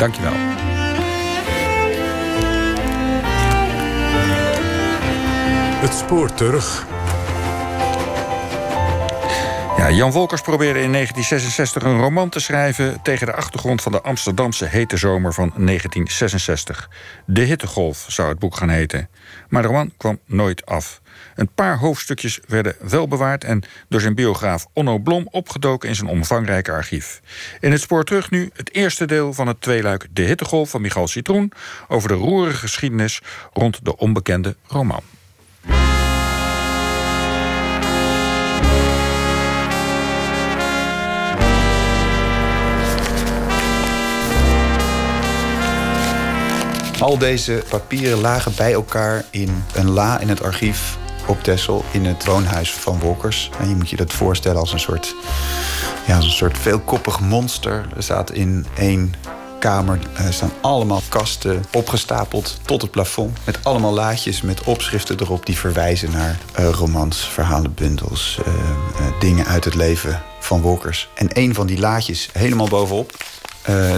Dankjewel. Het spoor terug. Ja, Jan Wolkers probeerde in 1966 een roman te schrijven tegen de achtergrond van de Amsterdamse hete zomer van 1966. De Hittegolf zou het boek gaan heten. Maar de roman kwam nooit af. Een paar hoofdstukjes werden wel bewaard en door zijn biograaf Onno Blom opgedoken in zijn omvangrijke archief. In het spoor terug nu het eerste deel van het tweeluik De Hittegolf van Michal Citroen over de roerige geschiedenis rond de onbekende roman. Al deze papieren lagen bij elkaar in een la in het archief op Texel in het woonhuis van Wolkers. En je moet je dat voorstellen als een soort, ja, als een soort veelkoppig monster. Er staat in één kamer er staan allemaal kasten opgestapeld tot het plafond. Met allemaal laadjes met opschriften erop die verwijzen naar uh, romans, verhalenbundels, uh, uh, dingen uit het leven van Wolkers. En een van die laadjes, helemaal bovenop,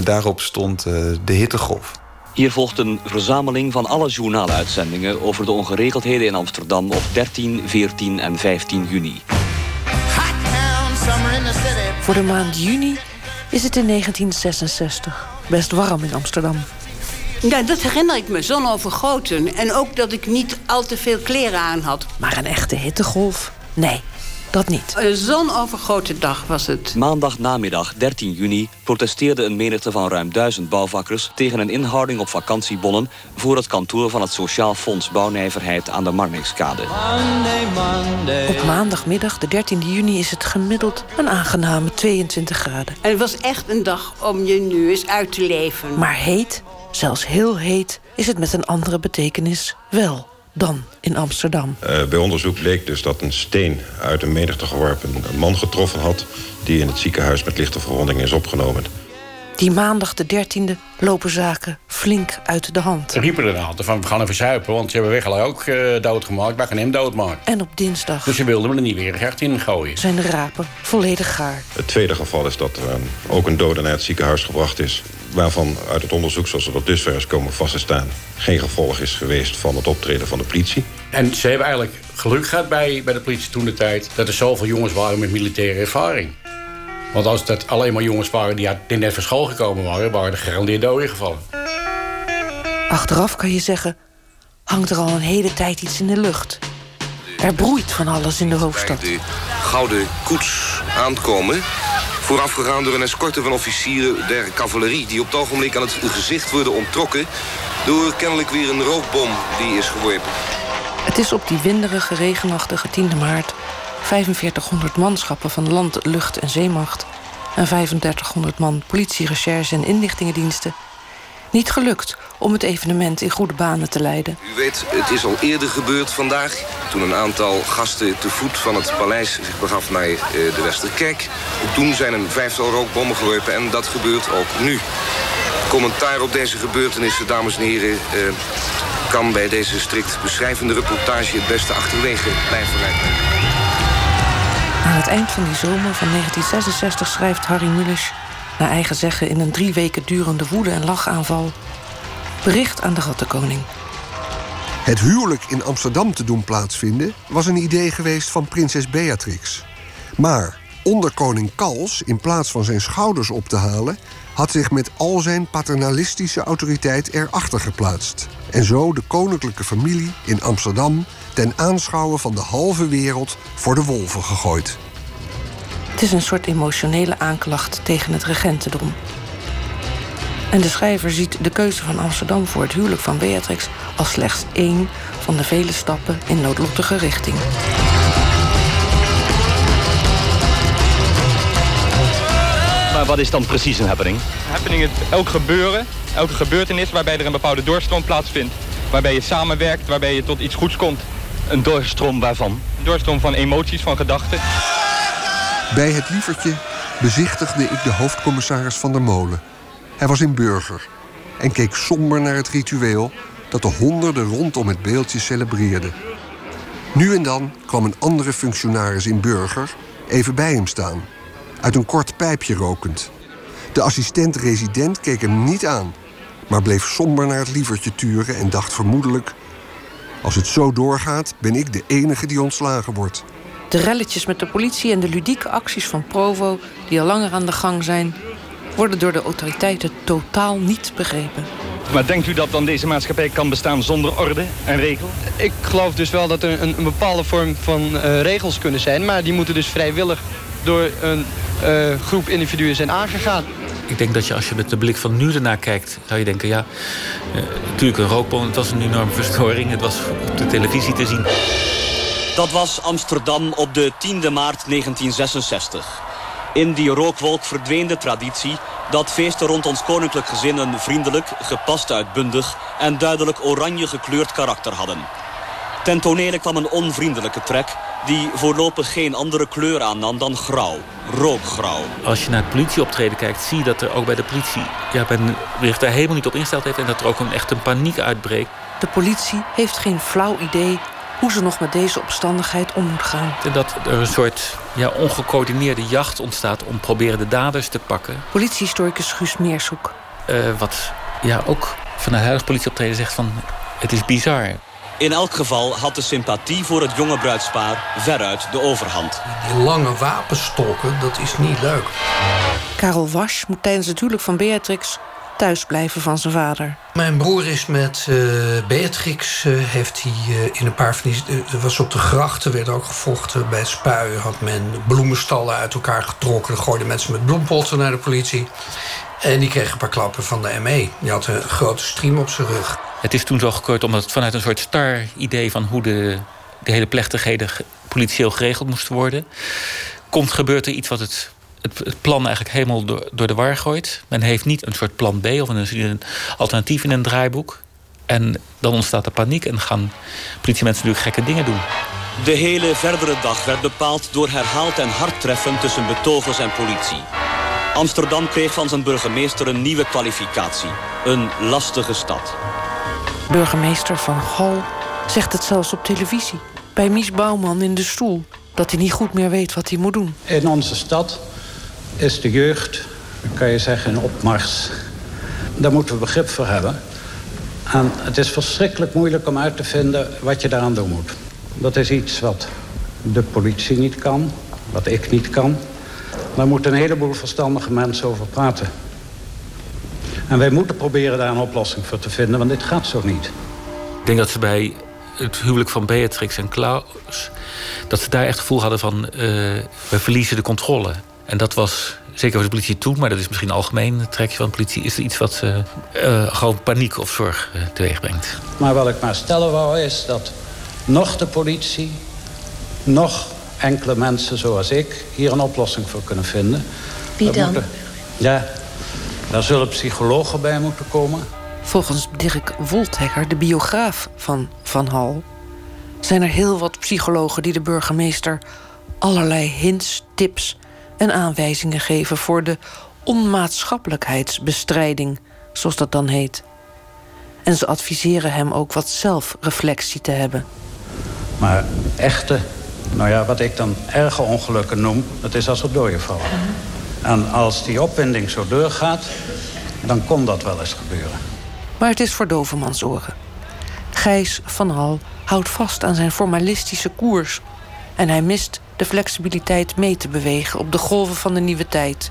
daarop stond de hittegolf. Hier volgt een verzameling van alle journaaluitzendingen over de ongeregeldheden in Amsterdam op 13, 14 en 15 juni. Voor de maand juni is het in 1966 best warm in Amsterdam. Ja, dat herinner ik me, zonovergoten. En ook dat ik niet al te veel kleren aan had. Maar een echte hittegolf? Nee, dat niet. Een zonovergoten dag was het. Maandag namiddag 13 juni protesteerde een menigte van ruim duizend bouwvakkers... tegen een inhouding op vakantiebonnen... voor het kantoor van het Sociaal Fonds Bouwnijverheid aan de Marnixkade. Op maandagmiddag, de 13 juni, is het gemiddeld een aangename 22 graden. En het was echt een dag om je nu eens uit te leven. Maar heet, zelfs heel heet, is het met een andere betekenis wel dan in Amsterdam. Uh, bij onderzoek bleek dus dat een steen uit een menigte geworpen een man getroffen had... die in het ziekenhuis met lichte verwondingen is opgenomen. Die maandag de 13e lopen zaken flink uit de hand. Ze riepen er aantal van, we gaan even zuipen... want ze hebben Weggelaar ook uh, doodgemaakt, wij gaan hem doodmaken. En op dinsdag... Dus ze wilden me er niet weer recht in gooien. Zijn de rapen volledig gaar. Het tweede geval is dat er uh, ook een dode naar het ziekenhuis gebracht is... waarvan uit het onderzoek, zoals er tot dusver is komen vast te staan... geen gevolg is geweest van het optreden van de politie. En ze hebben eigenlijk geluk gehad bij, bij de politie toen de tijd... dat er zoveel jongens waren met militaire ervaring. Want als dat alleen maar jongens waren die net van school gekomen waren... waren er gegarandeerd doden gevallen. Achteraf kan je zeggen, hangt er al een hele tijd iets in de lucht. Er broeit van alles in de hoofdstad. De gouden koets aankomen. Voorafgegaan door een escorte van officieren der cavalerie... die op het ogenblik aan het gezicht worden onttrokken... door kennelijk weer een rookbom die is geworpen. Het is op die winderige, regenachtige 10 maart 4500 manschappen van land, lucht en zeemacht... en 3500 man politie, recherche en inlichtingendiensten... niet gelukt om het evenement in goede banen te leiden. U weet, het is al eerder gebeurd vandaag... toen een aantal gasten te voet van het paleis zich begaf naar uh, de Westerkerk. Toen zijn een vijftal rookbommen geworpen en dat gebeurt ook nu. Commentaar op deze gebeurtenissen, dames en heren... Uh, kan bij deze strikt beschrijvende reportage het beste achterwege blijven rijden. Aan het eind van die zomer van 1966 schrijft Harry Mulisch... naar eigen zeggen in een drie weken durende woede- en lachaanval... bericht aan de Rattenkoning. Het huwelijk in Amsterdam te doen plaatsvinden... was een idee geweest van prinses Beatrix. Maar onder koning Kals, in plaats van zijn schouders op te halen... had zich met al zijn paternalistische autoriteit erachter geplaatst. En zo de koninklijke familie in Amsterdam ten aanschouwen van de halve wereld voor de wolven gegooid. Het is een soort emotionele aanklacht tegen het regentendom. En de schrijver ziet de keuze van Amsterdam voor het huwelijk van Beatrix als slechts één van de vele stappen in noodlottige richting. Maar wat is dan precies een happening? Een happening is elk gebeuren, elke gebeurtenis waarbij er een bepaalde doorstroom plaatsvindt. Waarbij je samenwerkt, waarbij je tot iets goeds komt. Een doorstroom waarvan? Een doorstroom van emoties, van gedachten. Bij het lievertje bezichtigde ik de hoofdcommissaris van der Molen. Hij was in burger en keek somber naar het ritueel dat de honderden rondom het beeldje celebreerden. Nu en dan kwam een andere functionaris in burger even bij hem staan, uit een kort pijpje rokend. De assistent-resident keek hem niet aan, maar bleef somber naar het lievertje turen en dacht vermoedelijk: Als het zo doorgaat, ben ik de enige die ontslagen wordt. De relletjes met de politie en de ludieke acties van Provo, die al langer aan de gang zijn, worden door de autoriteiten totaal niet begrepen. Maar denkt u dat dan deze maatschappij kan bestaan zonder orde en regel? Ik geloof dus wel dat er een, een bepaalde vorm van uh, regels kunnen zijn... maar die moeten dus vrijwillig door een groep individuen zijn aangegaan. Ik denk dat je als je met de blik van nu ernaar kijkt... zou je denken, ja, uh, natuurlijk een rookbom, het was een enorme verstoring. Het was op de televisie te zien. Dat was Amsterdam op de 10e maart 1966. In die rookwolk verdween de traditie dat feesten rond ons koninklijk gezin een vriendelijk, gepast uitbundig en duidelijk oranje gekleurd karakter hadden. Ten tonele kwam een onvriendelijke trek die voorlopig geen andere kleur aannam dan grauw, rookgrauw. Als je naar het politieoptreden kijkt, zie je dat er ook bij de politie... Ja, men zich daar helemaal niet op ingesteld heeft en dat er ook een, echt een paniek uitbreekt. De politie heeft geen flauw idee hoe ze nog met deze omstandigheid om moet gaan. En dat er een soort ja, ongecoördineerde jacht ontstaat om proberen de daders te pakken. Politiehistoricus Guus Meershoek. Uh, wat ja, ook van de huidige politieoptreden zegt van het is bizar. In elk geval had de sympathie voor het jonge bruidspaar veruit de overhand. Die lange wapenstokken, dat is niet leuk. Karel Wasch moet tijdens het huwelijk van Beatrix thuis blijven van zijn vader. Mijn broer is met uh, Beatrix, uh, heeft hij uh, in een paar van die... Het was op de grachten, werd ook gevochten. Bij Spuien had men bloemenstallen uit elkaar getrokken. Gooiden mensen met bloempotten naar de politie. En die kreeg een paar klappen van de ME. Die had een grote stream op zijn rug. Het is toen zo gekeurd omdat het vanuit een soort star-idee... van hoe de, de hele plechtigheden politieel geregeld moesten worden... komt, gebeurt er iets wat het het, plan eigenlijk helemaal door, door, de war gooit. Men heeft niet een soort plan B of een, een, alternatief in een draaiboek. En dan ontstaat er paniek en gaan politiemensen natuurlijk gekke dingen doen. De hele verdere dag werd bepaald door herhaald en hard treffen tussen betogers en politie. Amsterdam kreeg van zijn burgemeester een nieuwe kwalificatie. Een lastige stad. Burgemeester Van Hal zegt het zelfs op televisie. Bij Mies Bouwman in de stoel. Dat hij niet goed meer weet wat hij moet doen. In onze stad is de jeugd, kan je zeggen, in opmars. Daar moeten we begrip voor hebben. En het is verschrikkelijk moeilijk om uit te vinden wat je daaraan doen moet. Dat is iets wat de politie niet kan, wat ik niet kan. Daar moeten een heleboel verstandige mensen over praten. En wij moeten proberen daar een oplossing voor te vinden, want dit gaat zo niet. Ik denk dat ze bij het huwelijk van Beatrix en Klaus... dat ze daar echt het gevoel hadden van... Uh, we verliezen de controle. En dat was, zeker voor de politie toen... maar dat is misschien algemeen het trekje van de politie... is er iets wat uh, uh, gewoon paniek of zorg uh, teweeg brengt. Maar wat ik maar stellen wou is dat nog de politie... nog enkele mensen zoals ik hier een oplossing voor kunnen vinden. Wie dan? Moeten, ja, daar zullen psychologen bij moeten komen. Volgens Dirk Wolthegger, de biograaf van Van Hal... zijn er heel wat psychologen die de burgemeester... allerlei hints, tips en aanwijzingen geven... voor de onmaatschappelijkheidsbestrijding, zoals dat dan heet. En ze adviseren hem ook wat zelfreflectie te hebben. Maar echte nou ja, wat ik dan erge ongelukken noem, dat is als er doden vallen. En als die opwinding zo doorgaat, dan kon dat wel eens gebeuren. Maar het is voor dovermans oren. Gijs van Hal houdt vast aan zijn formalistische koers. En hij mist de flexibiliteit mee te bewegen op de golven van de nieuwe tijd.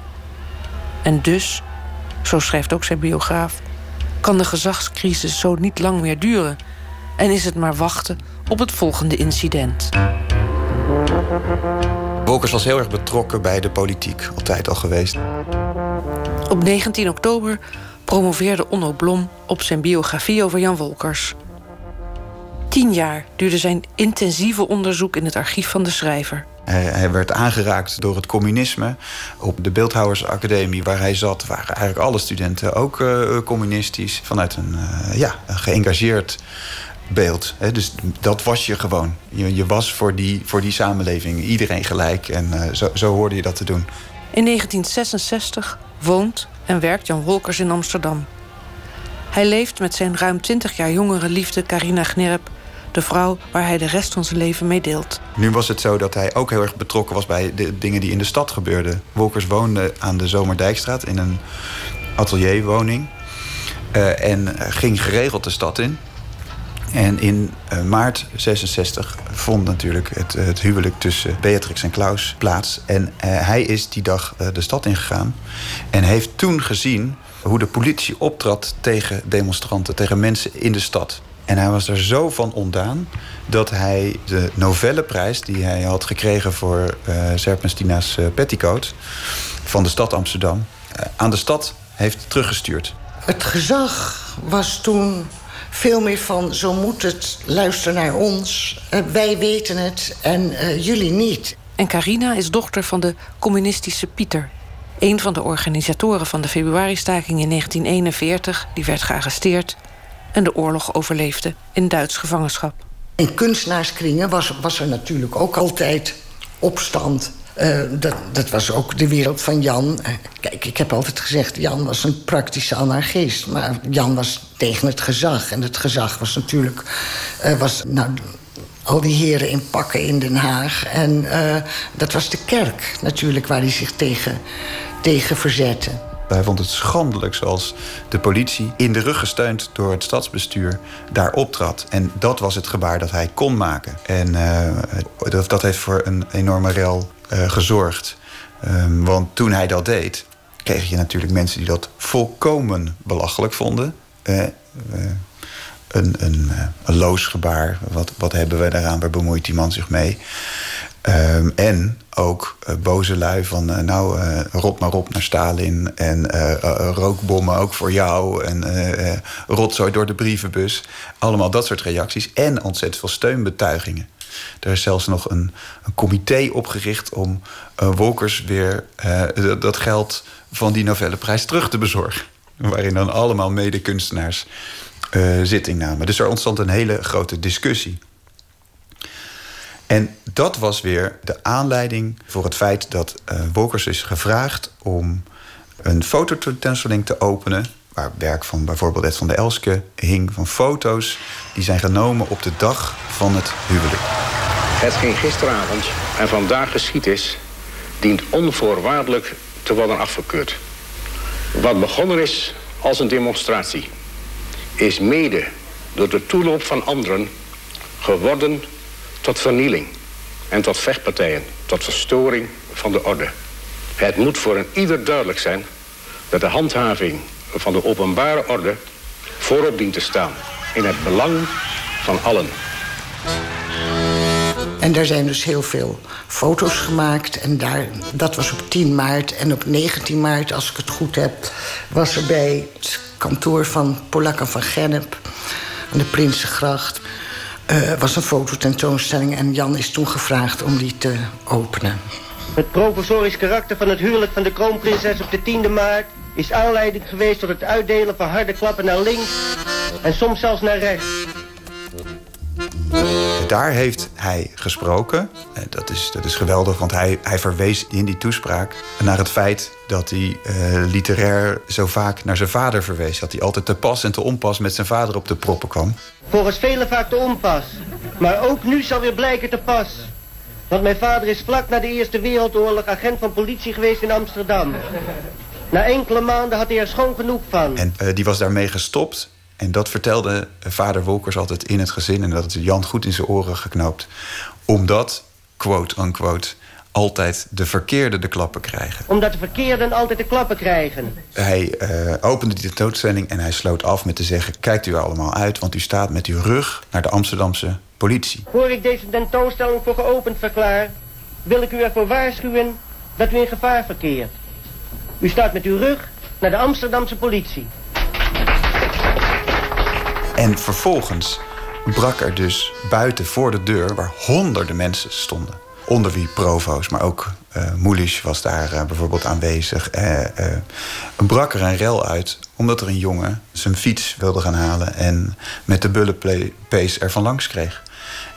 En dus, zo schrijft ook zijn biograaf, kan de gezagscrisis zo niet lang meer duren. En is het maar wachten op het volgende incident. Wolkers was heel erg betrokken bij de politiek, altijd al geweest. Op 19 oktober promoveerde Onno Blom op zijn biografie over Jan Wolkers. Tien jaar duurde zijn intensieve onderzoek in het archief van de schrijver. Hij, werd aangeraakt door het communisme. Op de Beeldhouwersacademie waar hij zat... waren eigenlijk alle studenten ook uh, communistisch. Vanuit een, uh, ja, een geëngageerd beeld. Hè? Dus dat was je gewoon. Je, je, was voor die, voor die samenleving iedereen gelijk. En uh, zo, zo hoorde je dat te doen. In 1966 woont en werkt Jan Wolkers in Amsterdam. Hij leeft met zijn ruim 20 jaar jongere liefde Carina Gnerp De vrouw waar hij de rest van zijn leven mee deelt. Nu was het zo dat hij ook heel erg betrokken was bij de dingen die in de stad gebeurden. Wolkers woonde aan de Zomerdijkstraat in een atelierwoning. Uh, en ging geregeld de stad in. En in uh, maart 66 vond natuurlijk het, het, huwelijk tussen Beatrix en Klaus plaats. En uh, hij is die dag de stad ingegaan. En heeft toen gezien hoe de politie optrad tegen demonstranten, tegen mensen in de stad. En hij was er zo van ontdaan dat hij de novelleprijs die hij had gekregen voor Serpentina's Petticoat van de stad Amsterdam aan de stad heeft teruggestuurd. Het gezag was toen veel meer van zo moet het, luister naar ons, wij weten het en jullie niet. En Carina is dochter van de communistische Pieter, een van de organisatoren van de februaristaking in 1941, die werd gearresteerd en de oorlog overleefde in Duits gevangenschap. In kunstenaarskringen was, was er natuurlijk ook altijd opstand. Uh, dat, dat, was ook de wereld van Jan. Uh, kijk, ik heb altijd gezegd, Jan was een praktische anarchist. Maar Jan was tegen het gezag. En het gezag was natuurlijk... Uh, was, nou, al die heren in pakken in Den Haag. En dat was de kerk natuurlijk waar hij zich tegen, tegen verzette. Hij vond het schandelijk zoals de politie, in de rug gesteund door het stadsbestuur, daar optrad. En dat was het gebaar dat hij kon maken. En dat, heeft voor een enorme rel gezorgd. Um, want toen hij dat deed, kreeg je natuurlijk mensen die dat volkomen belachelijk vonden. Uh, een, een, een loos gebaar. Wat, wat hebben we daaraan? Waar bemoeit die man zich mee? Um, en ook boze lui van, nou, rot maar op naar Stalin. En rookbommen ook voor jou. En rotzooi door de brievenbus. Allemaal dat soort reacties. En ontzettend veel steunbetuigingen. Er is zelfs nog een, een comité opgericht om Wolkers weer dat geld van die novelleprijs terug te bezorgen. Waarin dan allemaal medekunstenaars zitting namen. Dus er ontstond een hele grote discussie. En dat was weer de aanleiding voor het feit dat uh, Wolkers is gevraagd om een fototentoonstelling te openen. Waar werk van bijvoorbeeld Ed van der Elske hing van foto's die zijn genomen op de dag van het huwelijk. Hetgeen gisteravond en vandaag geschied is, dient onvoorwaardelijk te worden afgekeurd. Wat begonnen is als een demonstratie, is mede door de toeloop van anderen geworden tot vernieling en tot vechtpartijen, tot verstoring van de orde. Het moet voor een ieder duidelijk zijn dat de handhaving van de openbare orde voorop dient te staan in het belang van allen. En daar zijn dus heel veel foto's gemaakt. En daar, dat was op 10 maart. En op 19 maart, als ik het goed heb, was er bij het kantoor van Polak van Gennep aan de Prinsengracht uh, was een fototentoonstelling en Jan is toen gevraagd om die te openen. Het provisorisch karakter van het huwelijk van de kroonprinses op de 10e maart... is aanleiding geweest tot het uitdelen van harde klappen naar links... en soms zelfs naar rechts. Daar heeft hij gesproken. Dat is, dat is geweldig, want hij, hij verwees in die toespraak naar het feit dat hij uh, literair zo vaak naar zijn vader verwees. Dat hij altijd te pas en te onpas met zijn vader op de proppen kwam. Volgens velen vaak te onpas. Maar ook nu zal weer blijken te pas. Want mijn vader is vlak na de Eerste Wereldoorlog agent van politie geweest in Amsterdam. Na enkele maanden had hij er schoon genoeg van. En uh, die was daarmee gestopt. En dat vertelde vader Wolkers altijd in het gezin. En dat is Jan goed in zijn oren geknoopt. Omdat, quote unquote, altijd de verkeerde de klappen krijgen. Omdat de verkeerden altijd de klappen krijgen. Hij uh, opende die tentoonstelling en hij sloot af met te zeggen... kijkt u allemaal uit, want u staat met uw rug naar de Amsterdamse politie. Voor ik deze tentoonstelling voor geopend verklaar... wil ik u ervoor waarschuwen dat u in gevaar verkeert. U staat met uw rug naar de Amsterdamse politie. En vervolgens brak er dus buiten voor de deur... waar honderden mensen stonden onder wie provo's, maar ook uh, Moelisch was daar uh, bijvoorbeeld aanwezig. Uh, brak er een rel uit omdat er een jongen zijn fiets wilde gaan halen en met de bullenpees er van langs kreeg.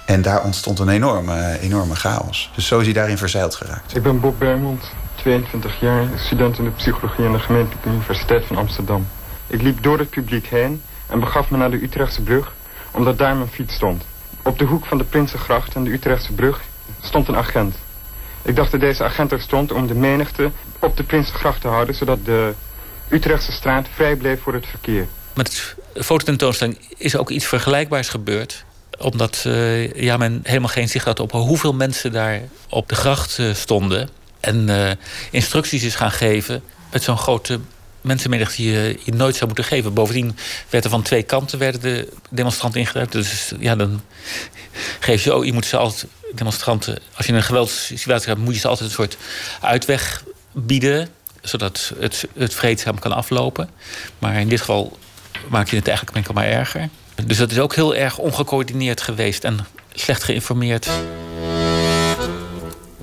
En daar ontstond een enorme, enorme chaos. Dus zo is hij daarin verzeild geraakt. Ik ben Bob Bermond, 22 jaar, student in de psychologie aan de gemeentelijke universiteit van Amsterdam. Ik liep door het publiek heen en begaf me naar de Utrechtse brug, omdat daar mijn fiets stond. Op de hoek van de Prinsengracht en de Utrechtse brug stond een agent. Ik dacht dat deze agent er stond om de menigte op de Prinsengracht te houden... zodat de Utrechtse straat vrij bleef voor het verkeer. Met fototentoonstelling is ook iets vergelijkbaars gebeurd omdat uh, ja, men helemaal geen zicht had op hoeveel mensen daar op de gracht uh, stonden. En uh, instructies is gaan geven met zo'n grote mensenmenigte die je, nooit zou moeten geven. Bovendien werden van twee kanten werden de demonstranten ingedrukt. Dus ja, dan geef je ook, je moet ze altijd, demonstranten, als je een geweldssituatie hebt, moet je ze altijd een soort uitweg bieden, zodat het, het vreedzaam kan aflopen. Maar in dit geval maak je het eigenlijk enkel maar erger. Dus dat is ook heel erg ongecoördineerd geweest en slecht geïnformeerd.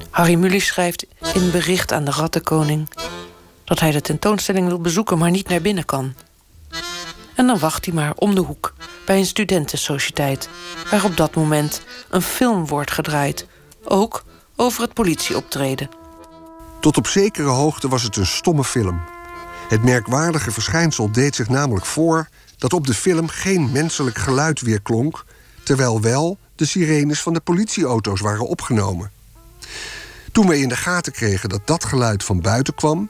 Harry Mully schrijft in bericht aan de Rattenkoning dat hij de tentoonstelling wil bezoeken, maar niet naar binnen kan. En dan wacht hij maar om de hoek bij een studentensociëteit, waar op dat moment een film wordt gedraaid, ook over het politieoptreden. Tot op zekere hoogte was het een stomme film. Het merkwaardige verschijnsel deed zich namelijk voor dat op de film geen menselijk geluid weerklonk, terwijl wel de sirenes van de politieauto's waren opgenomen. Toen wij in de gaten kregen dat dat geluid van buiten kwam,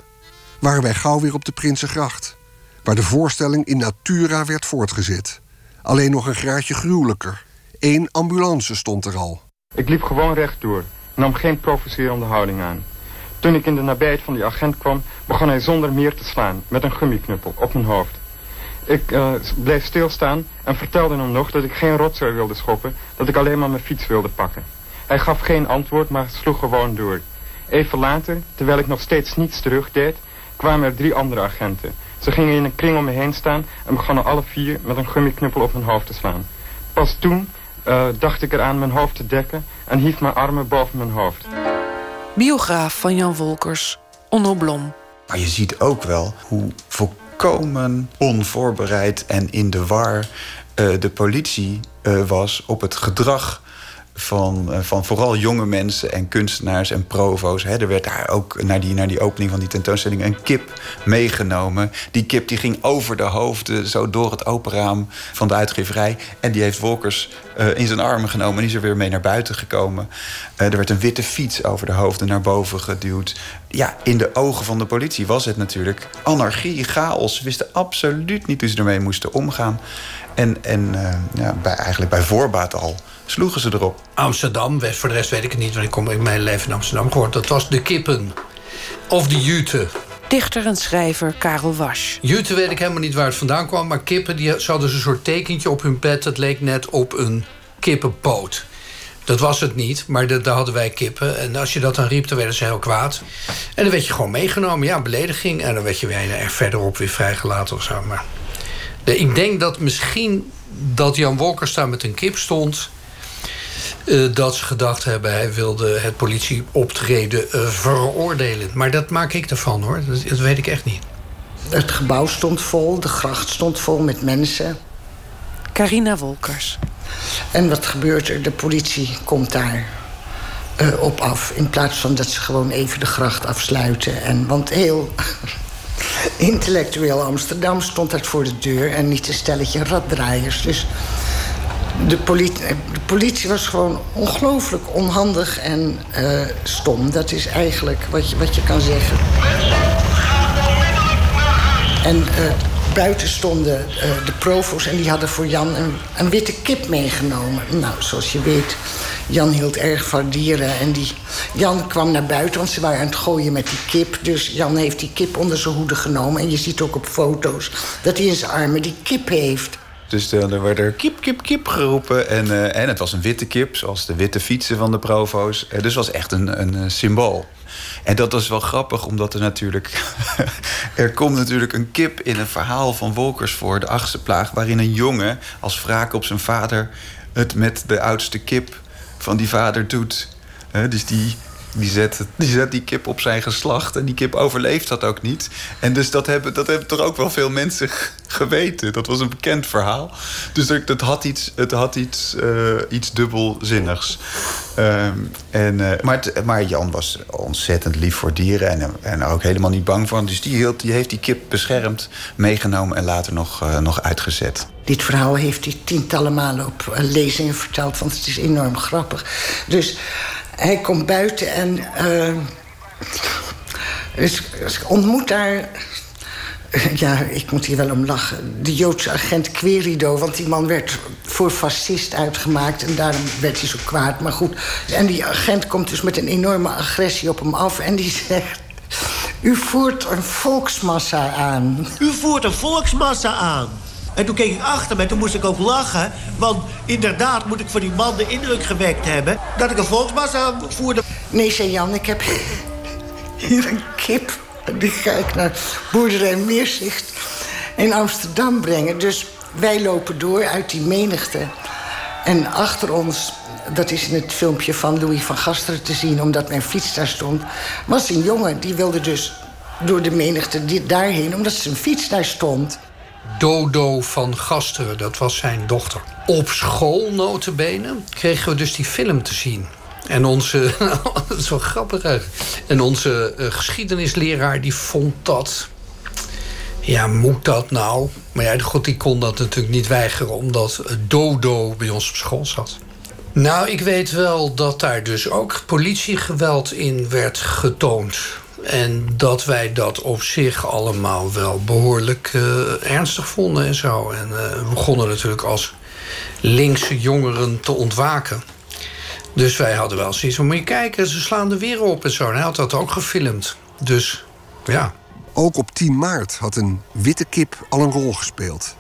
waren wij gauw weer op de Prinsengracht, waar de voorstelling in natura werd voortgezet. Alleen nog een graadje gruwelijker. Eén ambulance stond er al. Ik liep gewoon rechtdoor, nam geen provocerende houding aan. Toen ik in de nabijheid van die agent kwam, begon hij zonder meer te slaan met een gummiknuppel op mijn hoofd. Ik uh, bleef stilstaan en vertelde hem nog dat ik geen rotzooi wilde schoppen, dat ik alleen maar mijn fiets wilde pakken. Hij gaf geen antwoord, maar sloeg gewoon door. Even later, terwijl ik nog steeds niets terugdeed, kwamen er drie andere agenten. Ze gingen in een kring om me heen staan en begonnen alle vier met een gummiknuppel op mijn hoofd te slaan. Pas toen uh, dacht ik eraan mijn hoofd te dekken en hief mijn armen boven mijn hoofd. Biograaf van Jan Wolkers, Onno Blom. Maar je ziet ook wel hoe volkomen onvoorbereid en in de war uh, de politie uh, was op het gedrag van, van vooral jonge mensen en kunstenaars en provo's. Hè. Er werd daar ook naar die, naar die opening van die tentoonstelling een kip meegenomen. Die kip die ging over de hoofden, zo door het open raam van de uitgeverij. En die heeft Wolkers uh, in zijn armen genomen en is er weer mee naar buiten gekomen. Uh, er werd een witte fiets over de hoofden naar boven geduwd. Ja, in de ogen van de politie was het natuurlijk anarchie, chaos. Ze wisten absoluut niet hoe ze ermee moesten omgaan. En, en ja, bij, eigenlijk bij voorbaat al sloegen ze erop. Amsterdam, voor de rest weet ik het niet, want ik kom in mijn leven in Amsterdam gehoord. Dat was de kippen. Of de jute. Dichter en schrijver Karel Wasch. Jute weet ik helemaal niet waar het vandaan kwam, maar kippen die hadden een soort tekentje op hun pet. Dat leek net op een kippenpoot. Dat was het niet, maar de, daar hadden wij kippen. En als je dat dan riep, dan werden ze heel kwaad. En dan werd je gewoon meegenomen, ja, belediging. En dan werd je weer er verderop weer vrijgelaten of zo. Maar de, ik denk dat misschien dat Jan Wolkers daar met een kip stond... Uh, dat ze gedacht hebben, hij wilde het politieoptreden uh, veroordelen. Maar dat maak ik ervan hoor, dat, dat, weet ik echt niet. Het gebouw stond vol, de gracht stond vol met mensen. Carina Wolkers. En wat gebeurt er? De politie komt daar uh, op af. In plaats van dat ze gewoon even de gracht afsluiten. En, want heel intellectueel Amsterdam stond daar voor de deur... en niet een stelletje raddraaiers. Dus de politie, was gewoon ongelooflijk onhandig en uh, stom. Dat is eigenlijk wat je, wat je kan zeggen. En uh, buiten stonden uh, de provo's en die hadden voor Jan een, een, witte kip meegenomen. Nou, zoals je weet, Jan hield erg van dieren. En die, Jan kwam naar buiten, want ze waren aan het gooien met die kip. Dus Jan heeft die kip onder zijn hoede genomen. En je ziet ook op foto's dat hij in zijn armen die kip heeft. Dus er werd er kip, kip, kip geroepen. En, uh, en het was een witte kip, zoals de witte fietsen van de provo's. Uh, dus het was echt een, een symbool. En dat was wel grappig, omdat er natuurlijk... er komt natuurlijk een kip in een verhaal van Wolkers voor, de achtste plaag... waarin een jongen als wraak op zijn vader... het met de oudste kip van die vader doet. Dus die die zet, die zet die kip op zijn geslacht. En die kip overleeft dat ook niet. En dus dat hebben, dat hebben toch ook wel veel mensen geweten. Dat was een bekend verhaal. Dus het had iets, het had iets, uh, iets dubbelzinnigs. Um, en, uh, maar, maar Jan was ontzettend lief voor dieren. En, en ook helemaal niet bang voor. Dus die, hield, die heeft die kip beschermd, meegenomen en later nog, uh, nog uitgezet. Dit verhaal heeft hij tientallen malen op lezingen verteld. Want het is enorm grappig. Dus hij komt buiten en uh, dus, ontmoet daar. Ja, ik moet hier wel om lachen. De Joodse agent Querido, want die man werd voor fascist uitgemaakt en daarom werd hij zo kwaad. Maar goed, en die agent komt dus met een enorme agressie op hem af en die zegt. U voert een volksmassa aan. U voert een volksmassa aan. En toen keek ik achter me en toen moest ik ook lachen. Want inderdaad moet ik voor die man de indruk gewekt hebben... dat ik een volksmassa voerde. Nee, zei Jan, ik heb hier een kip. Die ga ik naar boerderij Meerzicht in Amsterdam brengen. Dus wij lopen door uit die menigte. En achter ons, dat is in het filmpje van Louis van Gasteren te zien... omdat mijn fiets daar stond, was een jongen. Die wilde dus door de menigte daarheen, omdat zijn fiets daar stond... Dodo van Gasteren, dat was zijn dochter. Op school, kregen we dus die film te zien. En onze, dat is wel grappig. En onze uh, geschiedenisleraar die vond dat... Ja, moet dat nou? Maar ja, god, die kon dat natuurlijk niet weigeren... omdat Dodo bij ons op school zat. Nou, ik weet wel dat daar dus ook politiegeweld in werd getoond. En dat wij dat op zich allemaal wel behoorlijk uh, ernstig vonden en zo. En uh, we begonnen natuurlijk als linkse jongeren te ontwaken. Dus wij hadden wel zoiets van, moet je kijken, ze slaan er weer op en zo. En hij had dat ook gefilmd. Dus, ja. Ook op 10 maart had een witte kip al een rol gespeeld.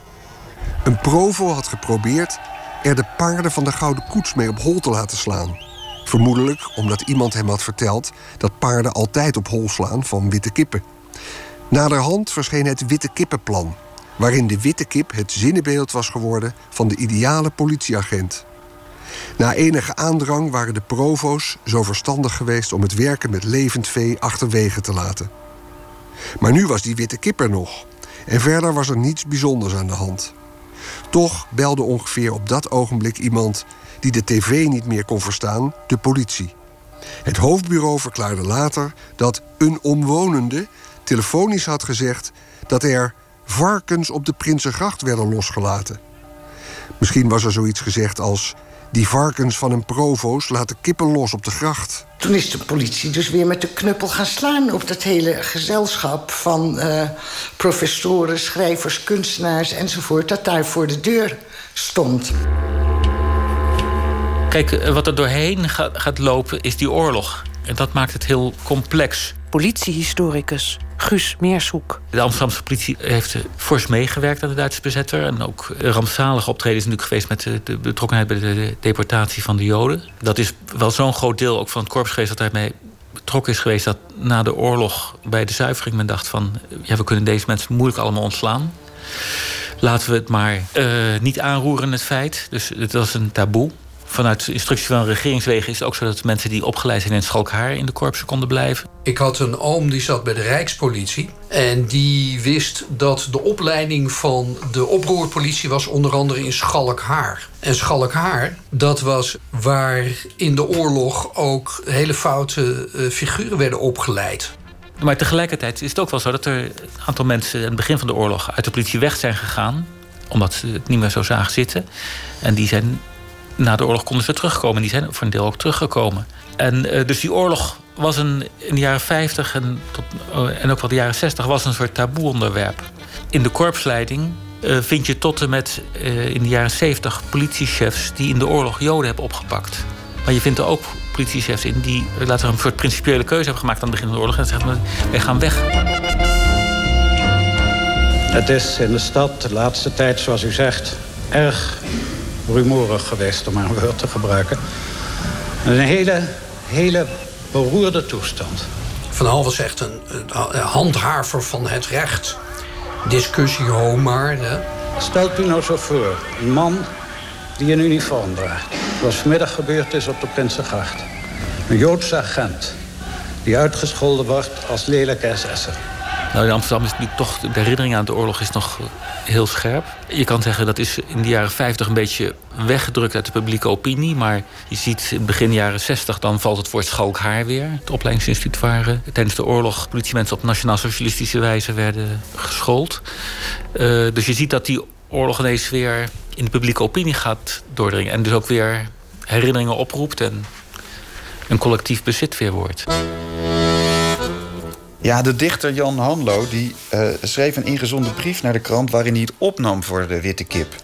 Een provo had geprobeerd er de paarden van de Gouden Koets mee op hol te laten slaan. Vermoedelijk omdat iemand hem had verteld dat paarden altijd op hol slaan van witte kippen. Naderhand verscheen het Witte Kippenplan, waarin de witte kip het zinnebeeld was geworden van de ideale politieagent. Na enige aandrang waren de provo's zo verstandig geweest om het werken met levend vee achterwege te laten. Maar nu was die witte kip er nog. En verder was er niets bijzonders aan de hand. Toch belde ongeveer op dat ogenblik iemand die de tv niet meer kon verstaan, de politie. Het hoofdbureau verklaarde later dat een omwonende telefonisch had gezegd dat er varkens op de Prinsengracht werden losgelaten. Misschien was er zoiets gezegd als die varkens van een provo's laten kippen los op de gracht. Toen is de politie dus weer met de knuppel gaan slaan op dat hele gezelschap van uh, professoren, schrijvers, kunstenaars enzovoort, dat daar voor de deur stond. Kijk, eh, wat er doorheen gaat, gaat lopen is die oorlog. En dat maakt het heel complex. Politiehistoricus Guus Meershoek. De Amsterdamse politie heeft fors meegewerkt aan de Duitse bezetter. En ook rampzalige optredens natuurlijk geweest met de, betrokkenheid bij de deportatie van de Joden. Dat is wel zo'n groot deel ook van het korps geweest dat daarmee betrokken is geweest. Dat na de oorlog bij de zuivering men dacht van ja, we kunnen deze mensen moeilijk allemaal ontslaan. Laten we het maar uh, niet aanroeren, het feit. Dus het was een taboe vanuit de instructie van regeringswegen is het ook zo dat mensen die opgeleid zijn in Schalkhaar in de korpsen konden blijven. Ik had een oom die zat bij de Rijkspolitie. En die wist dat de opleiding van de oproerpolitie was onder andere in Schalkhaar. En Schalkhaar, dat was waar in de oorlog ook hele foute uh, figuren werden opgeleid. Maar tegelijkertijd is het ook wel zo dat er een aantal mensen aan het begin van de oorlog uit de politie weg zijn gegaan. Omdat ze het niet meer zo zagen zitten. En die zijn na de oorlog konden ze terugkomen. Die zijn voor een deel ook teruggekomen. En uh, dus die oorlog was een, in de jaren 50 en, tot, uh, en ook wel de jaren 60 was een soort taboe-onderwerp. In de korpsleiding uh, vind je tot en met in de jaren 70 politiechefs die in de oorlog Joden hebben opgepakt. Maar je vindt er ook politiechefs in die laten een soort principiële keuze hebben gemaakt aan het begin van de oorlog en zeggen: wij gaan weg. Het is in de stad de laatste tijd, zoals u zegt, erg rumoerig geweest, om maar een woord te gebruiken. Een hele, hele beroerde toestand. Van Hal was echt een, een handhaver van het recht. Discussie maar. Hè. Stelt u nou zo voor, een man die een uniform draagt. Zoals vanmiddag gebeurd is op de Prinsengracht. Een Joodse agent die uitgescholden wordt als lelijke SS'er. Nou, in Amsterdam is nu toch de herinnering aan de oorlog is nog heel scherp. Je kan zeggen dat is in de jaren 50 een beetje weggedrukt uit de publieke opinie. Maar je ziet in begin jaren 60 dan valt het woord schalk haar weer. Het opleidingsinstituut waar tijdens de oorlog politiemensen op nationaal-socialistische wijze werden geschoold. Uh, dus je ziet dat die oorlog ineens weer in de publieke opinie gaat doordringen. En dus ook weer herinneringen oproept en een collectief bezit weer wordt. Ja, de dichter Jan Hanlo die, uh, schreef een ingezonden brief naar de krant... waarin hij het opnam voor de witte kip.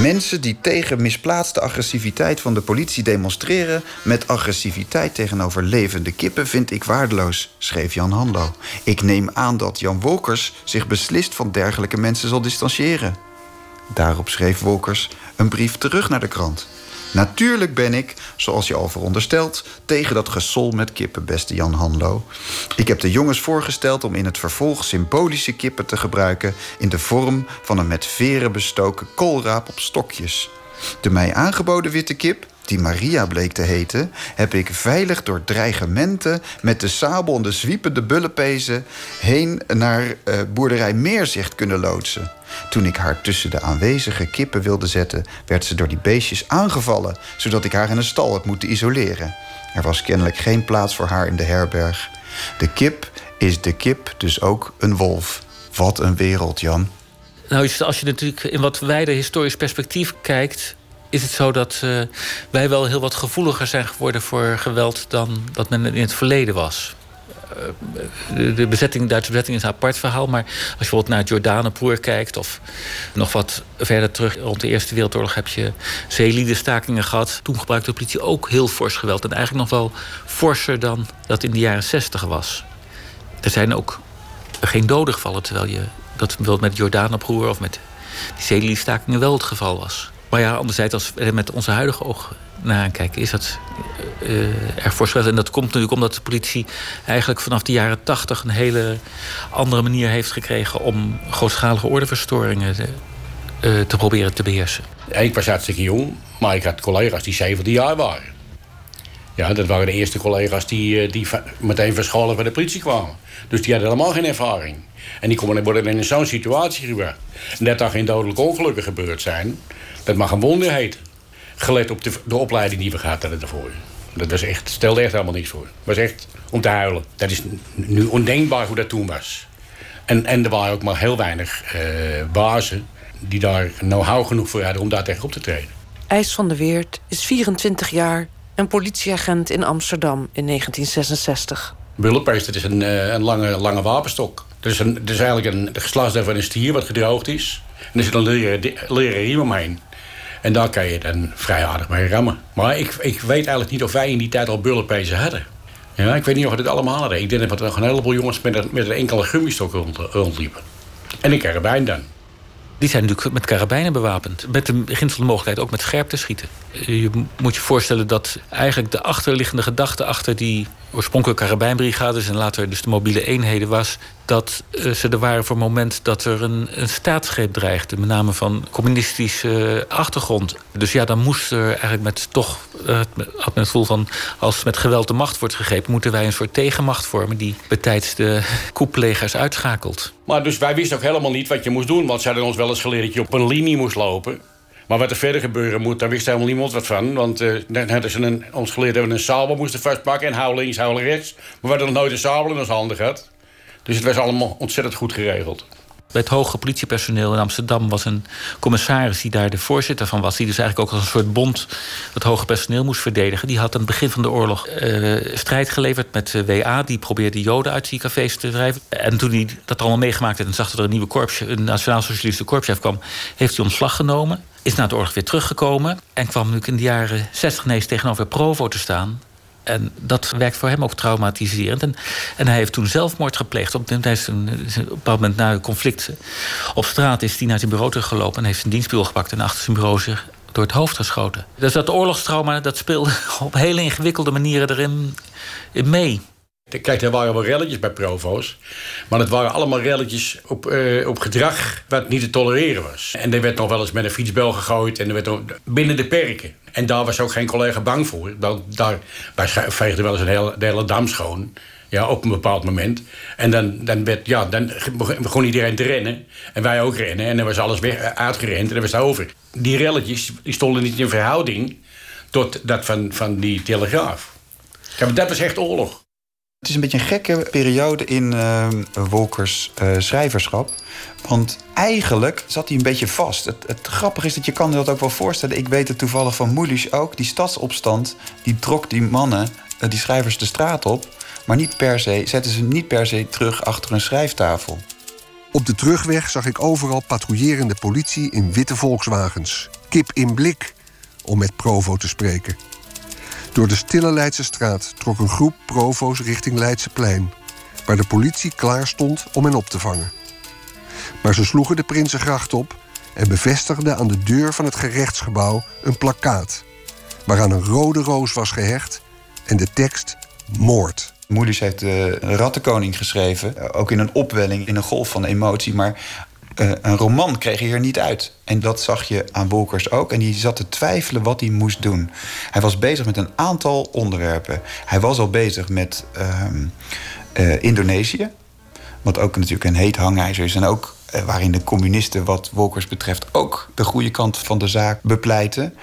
Mensen die tegen misplaatste agressiviteit van de politie demonstreren... met agressiviteit tegenover levende kippen vind ik waardeloos, schreef Jan Hanlo. Ik neem aan dat Jan Wolkers zich beslist van dergelijke mensen zal distancieren. Daarop schreef Wolkers een brief terug naar de krant. Natuurlijk ben ik, zoals je al veronderstelt, tegen dat gesol met kippen, beste Jan Hanlo. Ik heb de jongens voorgesteld om in het vervolg symbolische kippen te gebruiken in de vorm van een met veren bestoken koolraap op stokjes. De mij aangeboden witte kip die Maria bleek te heten, heb ik veilig door dreigementen met de sabel en de zwiepende bullenpezen heen naar uh, boerderij Meerzicht kunnen loodsen. Toen ik haar tussen de aanwezige kippen wilde zetten, werd ze door die beestjes aangevallen, zodat ik haar in een stal heb moeten isoleren. Er was kennelijk geen plaats voor haar in de herberg. De kip is de kip, dus ook een wolf. Wat een wereld, Jan. Nou, als je natuurlijk in wat wijder historisch perspectief kijkt, is het zo dat uh, wij wel heel wat gevoeliger zijn geworden voor geweld dan dat men in het verleden was. Uh, de, bezetting, de Duitse bezetting is een apart verhaal. Maar als je bijvoorbeeld naar het Jordanenpoer kijkt... of nog wat verder terug rond de Eerste Wereldoorlog... heb je zeeliedenstakingen gehad. Toen gebruikte de politie ook heel fors geweld. En eigenlijk nog wel forser dan dat in de jaren zestig was. Er zijn ook geen doden gevallen... terwijl je dat bijvoorbeeld met het of met die zeeliedenstakingen wel het geval was. Maar ja, anderzijds, als we met onze huidige ogen naar kijken, is dat uh, erg voorspeld. En dat komt natuurlijk omdat de politie eigenlijk vanaf de jaren tachtig een hele andere manier heeft gekregen om grootschalige ordeverstoringen te, uh, te proberen te beheersen. Ik was hartstikke jong, maar ik had collega's die 17 jaar waren. Ja, dat waren de eerste collega's die, die meteen verscholen bij de politie kwamen. Dus die hadden helemaal geen ervaring. En die worden in zo'n situatie gebracht. Net dat geen dodelijke ongelukken gebeurd zijn, dat mag een wonder heten. Gelet op de, de opleiding die we gehad hadden daarvoor. Dat was echt, stelde echt helemaal niks voor. Het was echt om te huilen. Dat is nu ondenkbaar hoe dat toen was. En, en er waren ook maar heel weinig uh, bazen die daar know-how genoeg voor hadden om daar tegen op te treden. IJs van de Weert is 24 jaar en politieagent in Amsterdam in 1966. Bulletpeest, dat is een, uh, een lange, lange wapenstok. Dat is, een, dat is eigenlijk een geslachtsdeel van een stier wat gedroogd is. En er zit een leren, leren riem omheen. En daar kan je dan vrij aardig mee rammen. Maar ik, ik weet eigenlijk niet of wij in die tijd al bullenpezen hadden. Ja, ik weet niet of we dit allemaal hadden. Ik denk dat er nog een heleboel jongens met een, een enkele gummistok rond, rondliepen. En een karabijn dan. Die zijn natuurlijk met karabijnen bewapend. Met de beginsel de mogelijkheid ook met scherp te schieten. Je moet je voorstellen dat eigenlijk de achterliggende gedachte achter die oorspronkelijke karabijnbrigades en later dus de mobiele eenheden was dat uh, ze er waren voor het moment dat er een, een staatsgreep dreigde, met name van communistische achtergrond. Dus ja, dan moest er eigenlijk met toch, had men het gevoel van als met geweld de macht wordt gegrepen, moeten wij een soort tegenmacht vormen die betijds de koeplegers uitschakelt. Maar dus wij wisten ook helemaal niet wat je moest doen, want ze hadden ons wel eens geleerd dat je op een linie moest lopen. Maar wat er verder gebeuren moet, daar wist helemaal niemand wat van. Want uh, net hadden ze een, ons geleerd dat we een sabel moesten vastpakken... en hou links, hou rechts. Maar we hadden nog nooit een sabel in onze handen gehad. Dus het was allemaal ontzettend goed geregeld. Bij het hoge politiepersoneel in Amsterdam was een commissaris die daar de voorzitter van was. Die dus eigenlijk ook als een soort bond het hoge personeel moest verdedigen. Die had aan het begin van de oorlog uh, strijd geleverd met de WA. Die probeerde Joden uit die te drijven. En toen hij dat allemaal meegemaakt had en zag dat er een nieuwe korps, een nationaal-socialistische korpschef kwam, heeft hij ontslag genomen. Is na de oorlog weer teruggekomen en kwam natuurlijk in de jaren 60 ineens tegenover Provo te staan. En dat werkt voor hem ook traumatiserend. En, en hij heeft toen zelfmoord gepleegd. Op, een, op een bepaald moment na een conflict op straat is hij naar zijn bureau teruggelopen... en heeft zijn dienstbureau gepakt en achter zijn bureau zich door het hoofd geschoten. Dus dat oorlogstrauma dat speelde op hele ingewikkelde manieren erin mee. Kijk, er waren wel relletjes bij provo's. Maar het waren allemaal relletjes op, uh, op gedrag wat niet te tolereren was. En er werd nog wel eens met een fietsbel gegooid. En er werd binnen de perken. En daar was ook geen collega bang voor. Dat, daar, wij veegden wel eens een hele, de hele dam schoon. Ja, op een bepaald moment. En dan, dan, werd, ja, dan begon iedereen te rennen. En wij ook rennen. En dan was alles weer uitgerend en dan was het over. Die relletjes stonden niet in verhouding tot dat van, van die telegraaf. Dat was echt oorlog. Het is een beetje een gekke periode in uh, Wolkers uh, schrijverschap. Want eigenlijk zat hij een beetje vast. Het, grappige is dat je kan dat ook wel voorstellen. Ik weet het toevallig van Moelisch ook. Die stadsopstand, die trok die mannen, uh, die schrijvers de straat op. Maar niet per se, zetten ze niet per se terug achter een schrijftafel. Op de terugweg zag ik overal patrouillerende politie in witte Volkswagens. Kip in blik, om met Provo te spreken. Door de stille Leidse straat trok een groep provo's richting Leidseplein, waar de politie klaar stond om hen op te vangen. Maar ze sloegen de Prinsengracht op en bevestigden aan de deur van het gerechtsgebouw een plakkaat, waaraan een rode roos was gehecht en de tekst moord. Moeders heeft de Rattenkoning geschreven, ook in een opwelling, in een golf van emotie. Maar uh, een roman kreeg hij er niet uit. En dat zag je aan Wolkers ook. En die zat te twijfelen wat hij moest doen. Hij was bezig met een aantal onderwerpen. Hij was al bezig met uh, Indonesië. Wat ook natuurlijk een heet hangijzer is. En ook uh, waarin de communisten, wat Wolkers betreft, ook de goede kant van de zaak bepleiten.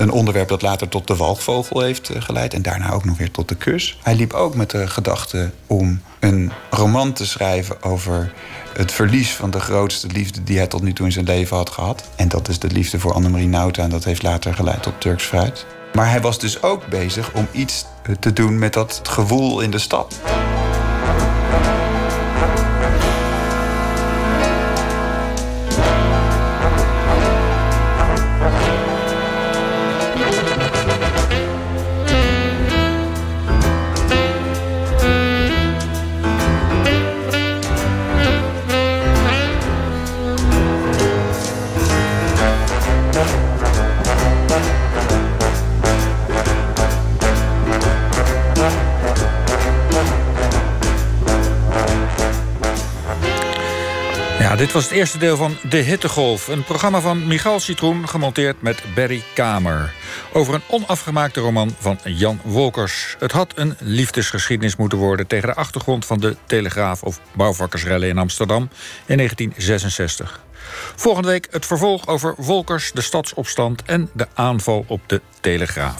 Een onderwerp dat later tot de walgvogel heeft geleid en daarna ook nog weer tot de kus. Hij liep ook met de gedachte om een roman te schrijven over het verlies van de grootste liefde die hij tot nu toe in zijn leven had gehad. En dat is de liefde voor Annemarie Nauta en dat heeft later geleid tot Turks fruit. Maar hij was dus ook bezig om iets te doen met dat gewoel in de stad. Dit was het eerste deel van De Hittegolf. Een programma van Michal Citroen, gemonteerd met Barry Kamer. Over een onafgemaakte roman van Jan Wolkers. Het had een liefdesgeschiedenis moeten worden... tegen de achtergrond van de Telegraaf of bouwvakkersrellen in Amsterdam in 1966. Volgende week het vervolg over Wolkers, de stadsopstand... en de aanval op de Telegraaf.